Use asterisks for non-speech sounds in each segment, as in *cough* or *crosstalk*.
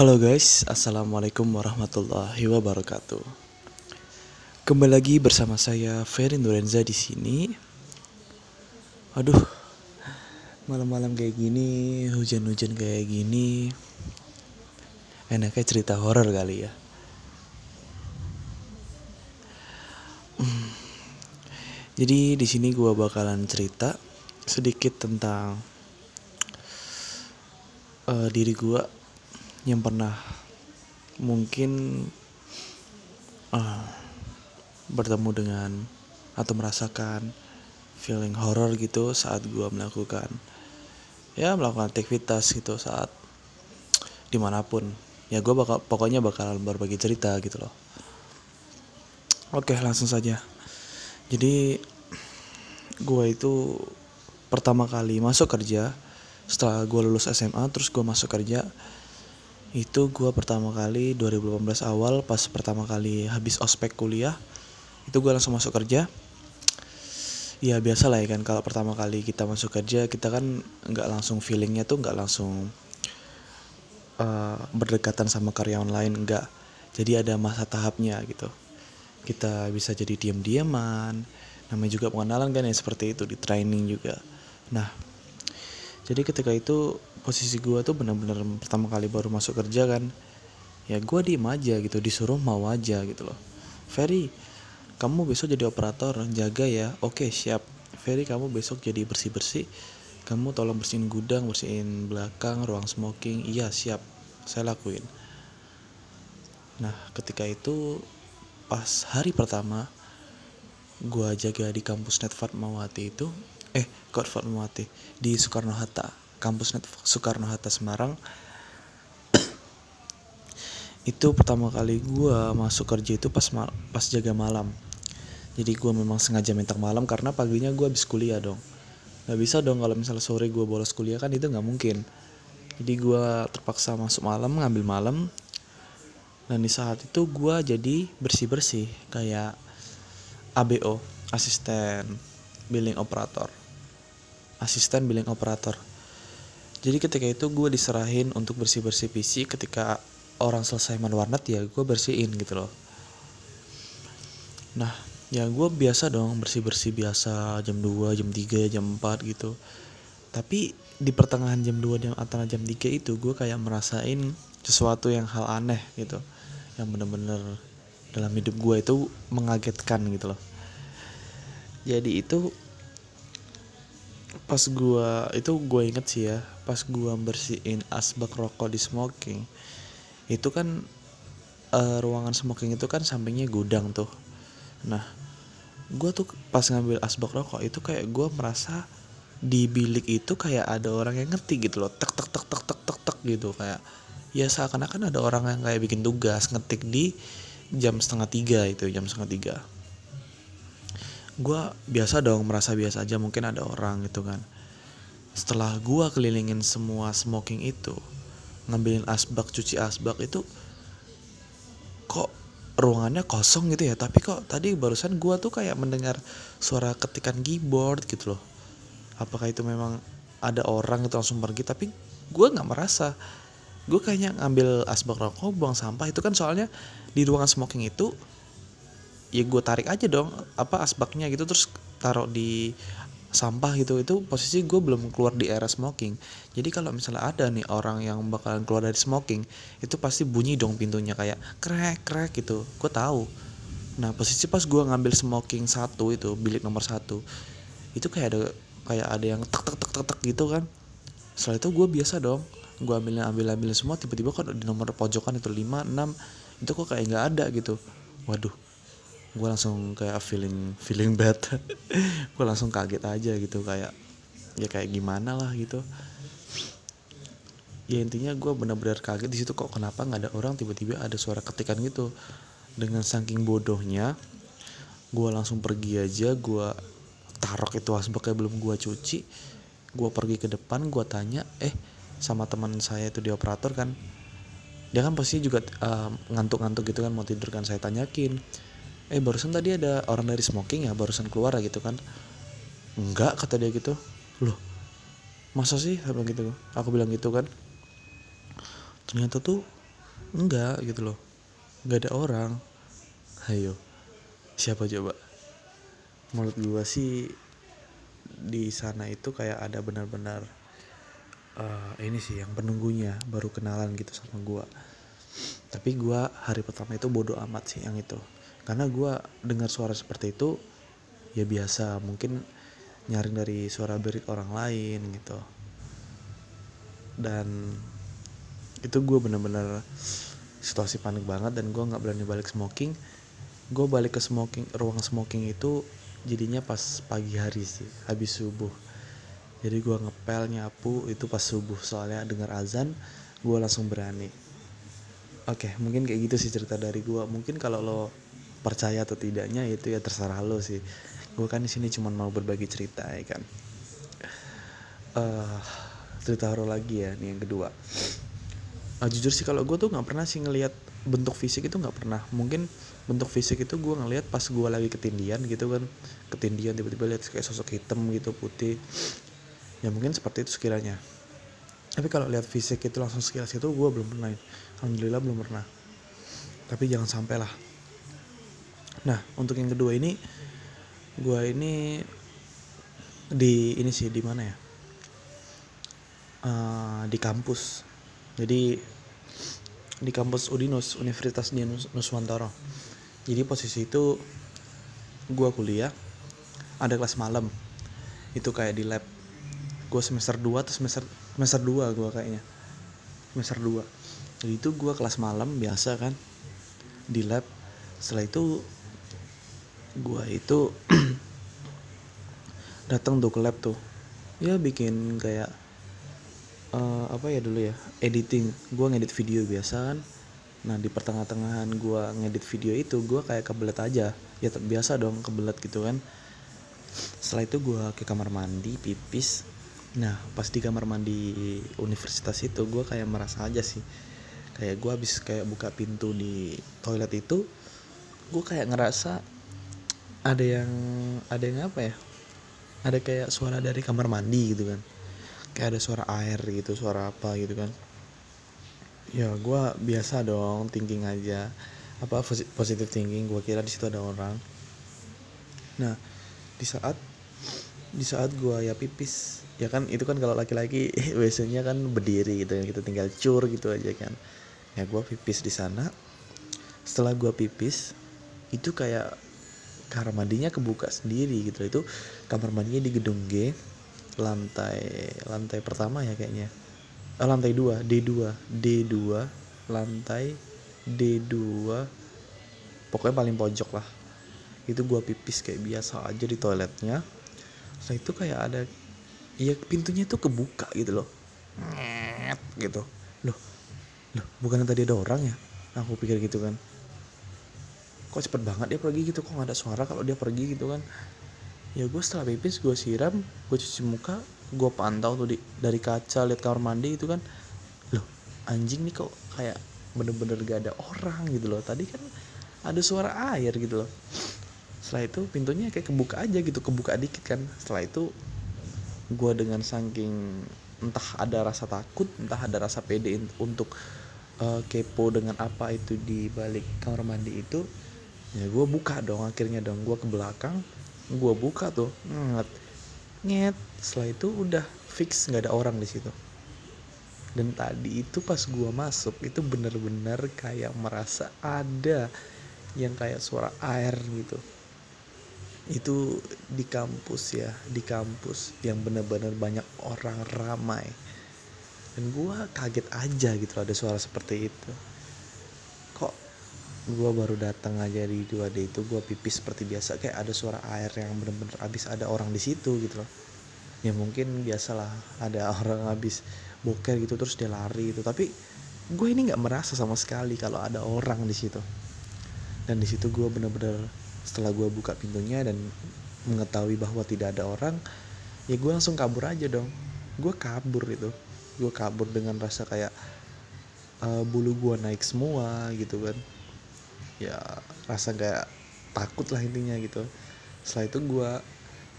Halo guys, assalamualaikum warahmatullahi wabarakatuh. Kembali lagi bersama saya Ferry Nurenza di sini. Aduh, malam-malam kayak gini, hujan-hujan kayak gini, enaknya cerita horor kali ya. Hmm. Jadi di sini gua bakalan cerita sedikit tentang uh, diri gua yang pernah mungkin uh, bertemu dengan atau merasakan feeling horror gitu saat gue melakukan ya melakukan aktivitas gitu saat di mana pun. Ya gue bakal pokoknya bakal berbagi cerita gitu loh. Oke langsung saja. Jadi gue itu pertama kali masuk kerja setelah gue lulus SMA terus gue masuk kerja itu gue pertama kali 2018 awal pas pertama kali habis ospek kuliah itu gue langsung masuk kerja. Ya biasa lah ya kan kalau pertama kali kita masuk kerja kita kan nggak langsung feelingnya tuh nggak langsung uh, berdekatan sama karyawan lain nggak. Jadi ada masa tahapnya gitu. Kita bisa jadi diam-diaman namanya juga pengenalan kan ya seperti itu di training juga. Nah jadi ketika itu posisi gue tuh benar-benar pertama kali baru masuk kerja kan ya gue diem aja gitu disuruh mau aja gitu loh. Ferry kamu besok jadi operator jaga ya. Oke siap. Ferry kamu besok jadi bersih bersih kamu tolong bersihin gudang bersihin belakang ruang smoking. Iya siap. Saya lakuin. Nah ketika itu pas hari pertama gue jaga di kampus Net Fatmawati itu eh kok Fatmawati di Soekarno Hatta kampus Soekarno Hatta Semarang. *clears throat* Itu pertama kali gue masuk kerja itu pas pas jaga malam. Jadi gue memang sengaja minta malam karena paginya gue habis kuliah dong. Nggak bisa dong kalau misalnya sore gue bolos kuliah kan itu nggak mungkin. Jadi gue terpaksa masuk malam ngambil malam. Dan di saat itu gue jadi bersih bersih kayak ABO asisten billing operator. Asisten billing operator jadi ketika itu gue diserahin untuk bersih bersih PC ketika orang selesai main warnet ya gue bersihin gitu loh. Nah ya gue biasa dong bersih bersih biasa jam 2 jam 3 jam 4 gitu. Tapi di pertengahan jam 2 jam antara jam 3 itu gue kayak merasain sesuatu yang hal aneh gitu. Yang bener-bener dalam hidup gue itu mengagetkan gitu loh. Jadi itu pas gua itu gue inget sih ya pas gua bersihin asbak rokok di smoking itu kan uh, ruangan smoking itu kan sampingnya gudang tuh. Nah gue tuh pas ngambil asbak rokok itu kayak gue merasa di bilik itu kayak ada orang yang ngerti gitu loh tek tek tek tek tek tek tek gitu kayak ya seakan-akan ada orang yang kayak bikin tugas ngetik di jam setengah tiga itu jam setengah tiga gue biasa dong merasa biasa aja mungkin ada orang gitu kan. Setelah gue kelilingin semua smoking itu ngambilin asbak cuci asbak itu kok ruangannya kosong gitu ya? Tapi kok tadi barusan gue tuh kayak mendengar suara ketikan keyboard gitu loh. Apakah itu memang ada orang itu langsung pergi? Tapi gue nggak merasa. Gue kayaknya ngambil asbak rokok buang sampah. Itu kan soalnya di ruangan smoking itu ya gue tarik aja dong apa asbaknya gitu terus taruh di sampah gitu itu posisi gue belum keluar di era smoking. Jadi kalau misalnya ada nih orang yang bakalan keluar dari smoking itu pasti bunyi dong pintunya kayak krek krek gitu. Gue tahu. Nah posisi pas gue ngambil smoking satu itu bilik nomor satu itu kayak ada kayak ada yang tek tek tek tek, tek gitu kan. Setelah itu gue biasa dong gue ambil ambil ambil semua tiba-tiba kok di nomor pojokan itu 5, 6 itu kok kayak nggak ada gitu. Waduh gue langsung kayak feeling feeling bad. *laughs* Gue langsung kaget aja gitu kayak ya kayak gimana lah gitu. Ya intinya gue benar-benar kaget di situ kok kenapa nggak ada orang tiba-tiba ada suara ketikan gitu. Dengan saking bodohnya gue langsung pergi aja gue taruh itu asbaknya belum gue cuci. Gue pergi ke depan gue tanya eh sama teman saya itu di operator kan? Dia kan pasti juga uh, ngantuk-ngantuk gitu kan mau tidur kan. Saya tanyakin eh barusan tadi ada orang dari smoking ya barusan keluar gitu kan. Enggak kata dia gitu. Loh masa sih? Apa gitu. Aku bilang gitu kan. Ternyata tuh enggak gitu loh. Nggak ada orang. Ayo siapa coba? Menurut gua sih di sana itu kayak ada benar-benar uh, ini sih yang penunggunya baru kenalan gitu sama gua. Tapi gua hari pertama itu bodoh amat sih yang itu karena gua dengar suara seperti itu ya biasa mungkin nyaring dari suara berik orang lain gitu. Dan itu gue bener-bener situasi panik banget dan gue nggak berani balik smoking. Gue balik ke smoking ruang smoking itu jadinya pas pagi hari sih habis subuh. Jadi gue ngepel nyapu itu pas subuh. Soalnya dengar azan gue langsung berani. Oke mungkin kayak gitu sih cerita dari gue mungkin kalau lo percaya atau tidaknya itu ya terserah lo sih. Gue kan di sini cuma mau berbagi cerita ya kan? Uh, cerita horor lagi ya nih yang kedua. Uh, jujur sih kalau gue tuh nggak pernah sih ngelihat bentuk fisik itu nggak pernah. Mungkin bentuk fisik itu gue ngelihat pas gue lagi ketindian gitu kan. Ketindian tiba-tiba lihat kayak sosok hitam gitu putih. Ya mungkin seperti itu sekiranya. Tapi kalau lihat fisik itu langsung sekilas itu gue belum pernah. Alhamdulillah belum pernah. Tapi jangan sampai lah nah untuk yang kedua ini gue ini di ini sih di mana ya? Uh, di kampus. Jadi di kampus Udinus Universitas di Nuswantara. Jadi posisi itu gue kuliah ada kelas malam. Itu kayak di lab. Gue semester 2 atau semester semester 2 gue kayaknya. Semester 2 jadi itu gue kelas malam biasa kan di lab. Setelah itu gue itu *clears throat* datang tuh ke lab tuh. Ya bikin kayak uh, apa ya dulu ya editing. Gue ngedit video biasa kan nah di pertengah-tengahan gue ngedit video itu gue kayak kebelet aja. Ya biasa dong kebelet gitu kan. Setelah itu gue ke kamar mandi pipis. Nah pas di kamar mandi universitas itu gue kayak merasa aja sih. Kayak gue habis kayak buka pintu di toilet itu gue kayak ngerasa ada yang ada yang apa ya? Ada kayak suara dari kamar mandi gitu kan. Kayak ada suara air gitu suara apa gitu kan. Ya gue biasa dong thinking aja. Apa positive thinking gue kira di situ ada orang. Nah di saat di saat gue ya pipis ya kan itu kan kalau laki-laki *laughs* biasanya kan berdiri gitu ya kita tinggal cur gitu aja kan. Ya gue pipis di sana. Setelah gue pipis itu kayak kamar mandinya kebuka sendiri gitu. Itu kamar mandinya di gedung G lantai lantai pertama ya kayaknya. Eh, lantai 2 D2 D2 lantai D2 pokoknya paling pojok lah. Itu gua pipis kayak biasa aja di toiletnya. Setelah itu kayak ada iya pintunya itu kebuka gitu loh. Gitu. Loh loh bukan tadi ada orang ya? Aku pikir gitu kan kok cepet banget dia pergi gitu kok gak ada suara kalau dia pergi gitu kan. Ya gue setelah pipis gue siram gue cuci muka gue pantau tuh di, dari kaca lihat kamar mandi itu kan. Loh anjing nih kok kayak bener-bener gak ada orang gitu loh. Tadi kan ada suara air gitu loh. Setelah itu pintunya kayak kebuka aja gitu kebuka dikit kan. Setelah itu gue dengan saking entah ada rasa takut entah ada rasa pede untuk uh, kepo dengan apa itu di balik kamar mandi itu ya gue buka dong akhirnya dong. Gue ke belakang gue buka tuh nget nget. Setelah itu udah fix nggak ada orang di situ. Dan tadi itu pas gue masuk itu bener-bener kayak merasa ada yang kayak suara air gitu. Itu di kampus ya di kampus yang bener-bener banyak orang ramai. Dan gue kaget aja gitu ada suara seperti itu gue baru datang aja di 2D itu gue pipis seperti biasa kayak ada suara air yang bener-bener abis ada orang di situ gitu loh. Ya mungkin biasalah ada *laughs* orang abis boker gitu terus dia lari itu tapi gue ini nggak merasa sama sekali kalau ada orang di situ. Dan di situ gue bener-bener setelah gue buka pintunya dan mengetahui bahwa tidak ada orang ya gue langsung kabur aja dong. Gue kabur itu gue kabur dengan rasa kayak uh, bulu gue naik semua gitu kan ya. Rasa gak takut lah intinya gitu. Setelah itu gue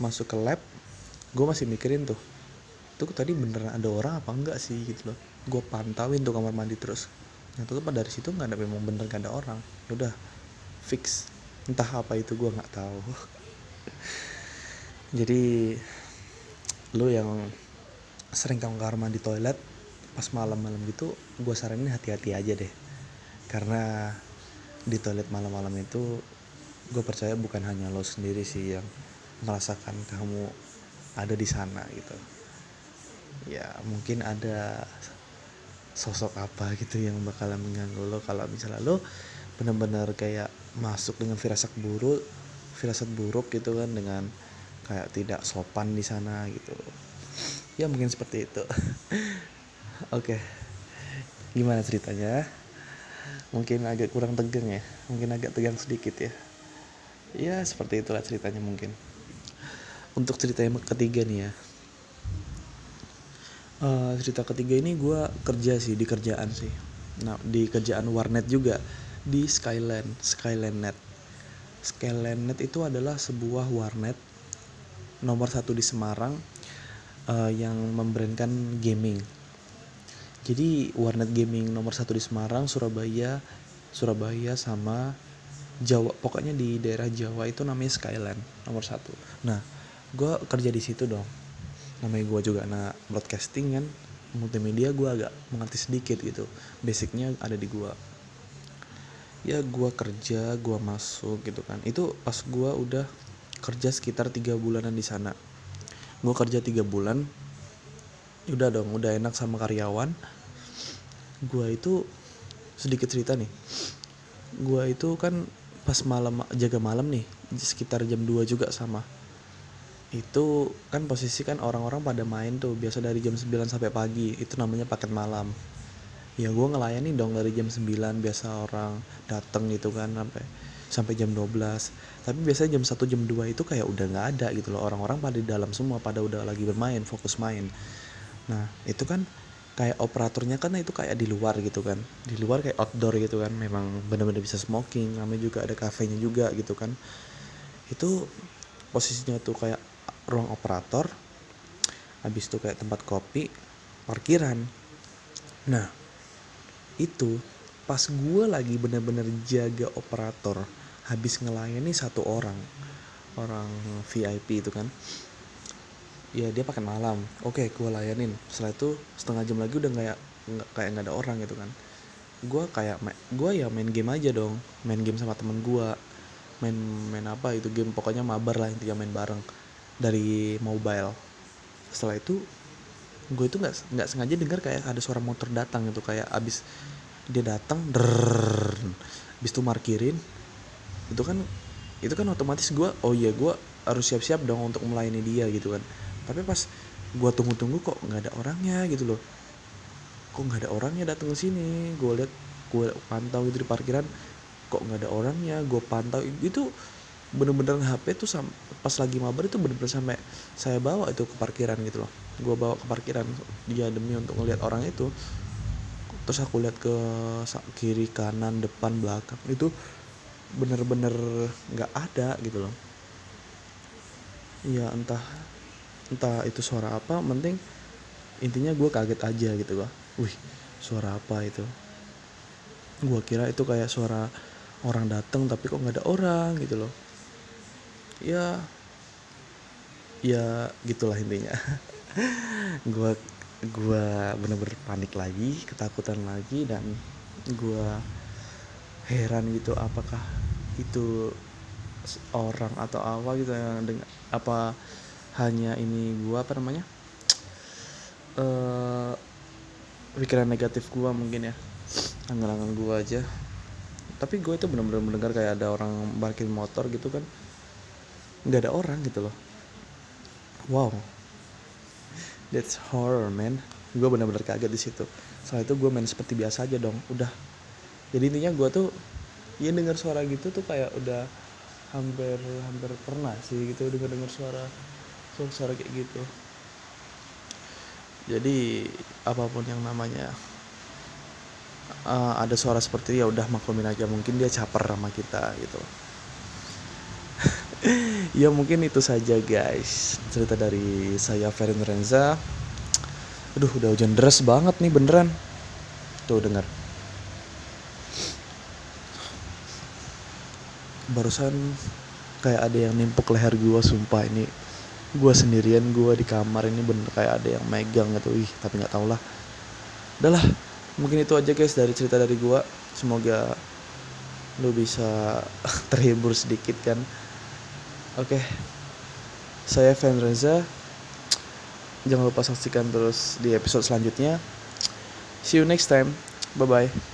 masuk ke lab gue masih mikirin tuh tuh tadi beneran ada orang apa enggak sih? Gitu loh. Gue pantauin tuh kamar mandi terus. Yang tuh dari situ nggak ada memang bener gak ada orang. Ya udah fix. Entah apa itu gue nggak tahu. *laughs* Jadi lu yang sering kamar mandi toilet pas malam-malam gitu gue saranin hati-hati aja deh. Karena di toilet malam-malam itu gue percaya bukan hanya lo sendiri sih yang merasakan kamu ada di sana gitu. Ya mungkin ada sosok apa gitu yang bakalan mengganggu lo. Kalau misalnya lo benar-benar kayak masuk dengan firasat buruk firasat buruk gitu kan dengan kayak tidak sopan di sana gitu. Ya mungkin seperti itu. *laughs* Oke gimana ceritanya mungkin agak kurang tegang ya. Mungkin agak tegang sedikit ya. Ya seperti itulah ceritanya mungkin. Untuk cerita yang ketiga nih ya. Uh, cerita ketiga ini gue kerja sih di kerjaan sih. Nah di kerjaan warnet juga. Di Skyland Skyland Net. Skyland Net itu adalah sebuah warnet nomor satu di Semarang uh, yang membrandkan gaming jadi warnet gaming nomor satu di Semarang Surabaya Surabaya sama Jawa pokoknya di daerah Jawa itu namanya Skyland nomor satu. Nah gue kerja di situ dong. Namanya gue juga anak broadcasting kan multimedia gue agak mengerti sedikit gitu. Basicnya ada di gue ya gue kerja gue masuk gitu kan. Itu pas gue udah kerja sekitar tiga bulanan di sana. Gue kerja tiga bulan udah dong udah enak sama karyawan. Gue itu sedikit cerita nih. Gue itu kan pas malam jaga malam nih sekitar jam 2 juga sama. Itu kan posisi kan orang-orang pada main tuh biasa dari jam 9 sampai pagi itu namanya paket malam. Ya gue ngelayani dong dari jam 9 biasa orang dateng gitu kan sampai sampai jam 12 tapi biasanya jam 1 jam 2 itu kayak udah nggak ada gitu loh. Orang-orang pada di dalam semua pada udah lagi bermain fokus main nah itu kan kayak operatornya kan itu kayak di luar gitu kan. Di luar kayak outdoor gitu kan. Memang benar-benar bisa smoking namanya juga ada kafenya juga gitu kan. Itu posisinya tuh kayak ruang operator habis itu kayak tempat kopi parkiran. Nah itu pas gue lagi bener-bener jaga operator habis ngelayani satu orang orang VIP itu kan ya dia pakai malam. Oke gue layanin. Setelah itu setengah jam lagi udah kayak nggak kayak nggak ada orang gitu kan. Gue kayak gue ya main game aja dong. Main game sama temen gue main main apa itu game pokoknya mabar lah intinya main bareng. Dari mobile. Setelah itu gue itu nggak nggak sengaja dengar kayak ada suara motor datang gitu. Kayak abis dia datang abis itu markirin itu kan itu kan otomatis gue oh iya gue harus siap-siap dong untuk melayani dia gitu kan tapi pas gue tunggu-tunggu kok nggak ada orangnya gitu loh. Kok nggak ada orangnya datang ke sini? Gue lihat gue pantau itu di parkiran kok nggak ada orangnya? Gue pantau itu bener-bener HP tuh sam pas lagi mabar itu bener-bener sampai saya bawa itu ke parkiran gitu loh. Gue bawa ke parkiran dia demi untuk ngeliat orang itu. Terus aku lihat ke kiri kanan depan belakang itu bener-bener nggak -bener ada gitu loh. Ya entah entah itu suara apa penting intinya gue kaget aja gitu loh wih suara apa itu? Gue kira itu kayak suara orang datang tapi kok nggak ada orang gitu loh. Ya ya gitulah intinya. *laughs* Gue gue bener-bener panik lagi ketakutan lagi dan gue heran gitu apakah itu orang atau apa gitu yang dengan apa hanya ini gue apa namanya? Uh, pikiran negatif gue mungkin ya. Anggaran gue aja. Tapi gue itu benar-benar mendengar kayak ada orang parkir motor gitu kan. Nggak ada orang gitu loh. Wow. That's horror man. Gue benar-benar kaget di situ. Setelah itu gue main seperti biasa aja dong. Udah. Jadi intinya gue tuh ya dengar suara gitu tuh kayak udah hampir hampir pernah sih gitu dengar dengar suara sensor kayak gitu. Jadi apa pun yang namanya uh, ada suara seperti ya udah maklumin aja mungkin dia caper sama kita gitu. *laughs* Ya mungkin itu saja guys. Cerita dari saya Ferin Renza. Aduh udah hujan deras banget nih beneran. Tuh dengar. Barusan kayak ada yang nimpuk leher gua sumpah ini gue sendirian gue di kamar ini bener kayak ada yang megang gitu. Ih tapi nggak tau lah udahlah mungkin itu aja guys dari cerita dari gue semoga lu bisa *laughs* terhibur sedikit kan? Oke. Saya Fan Reza. Jangan lupa saksikan terus di episode selanjutnya. See you next time. Bye bye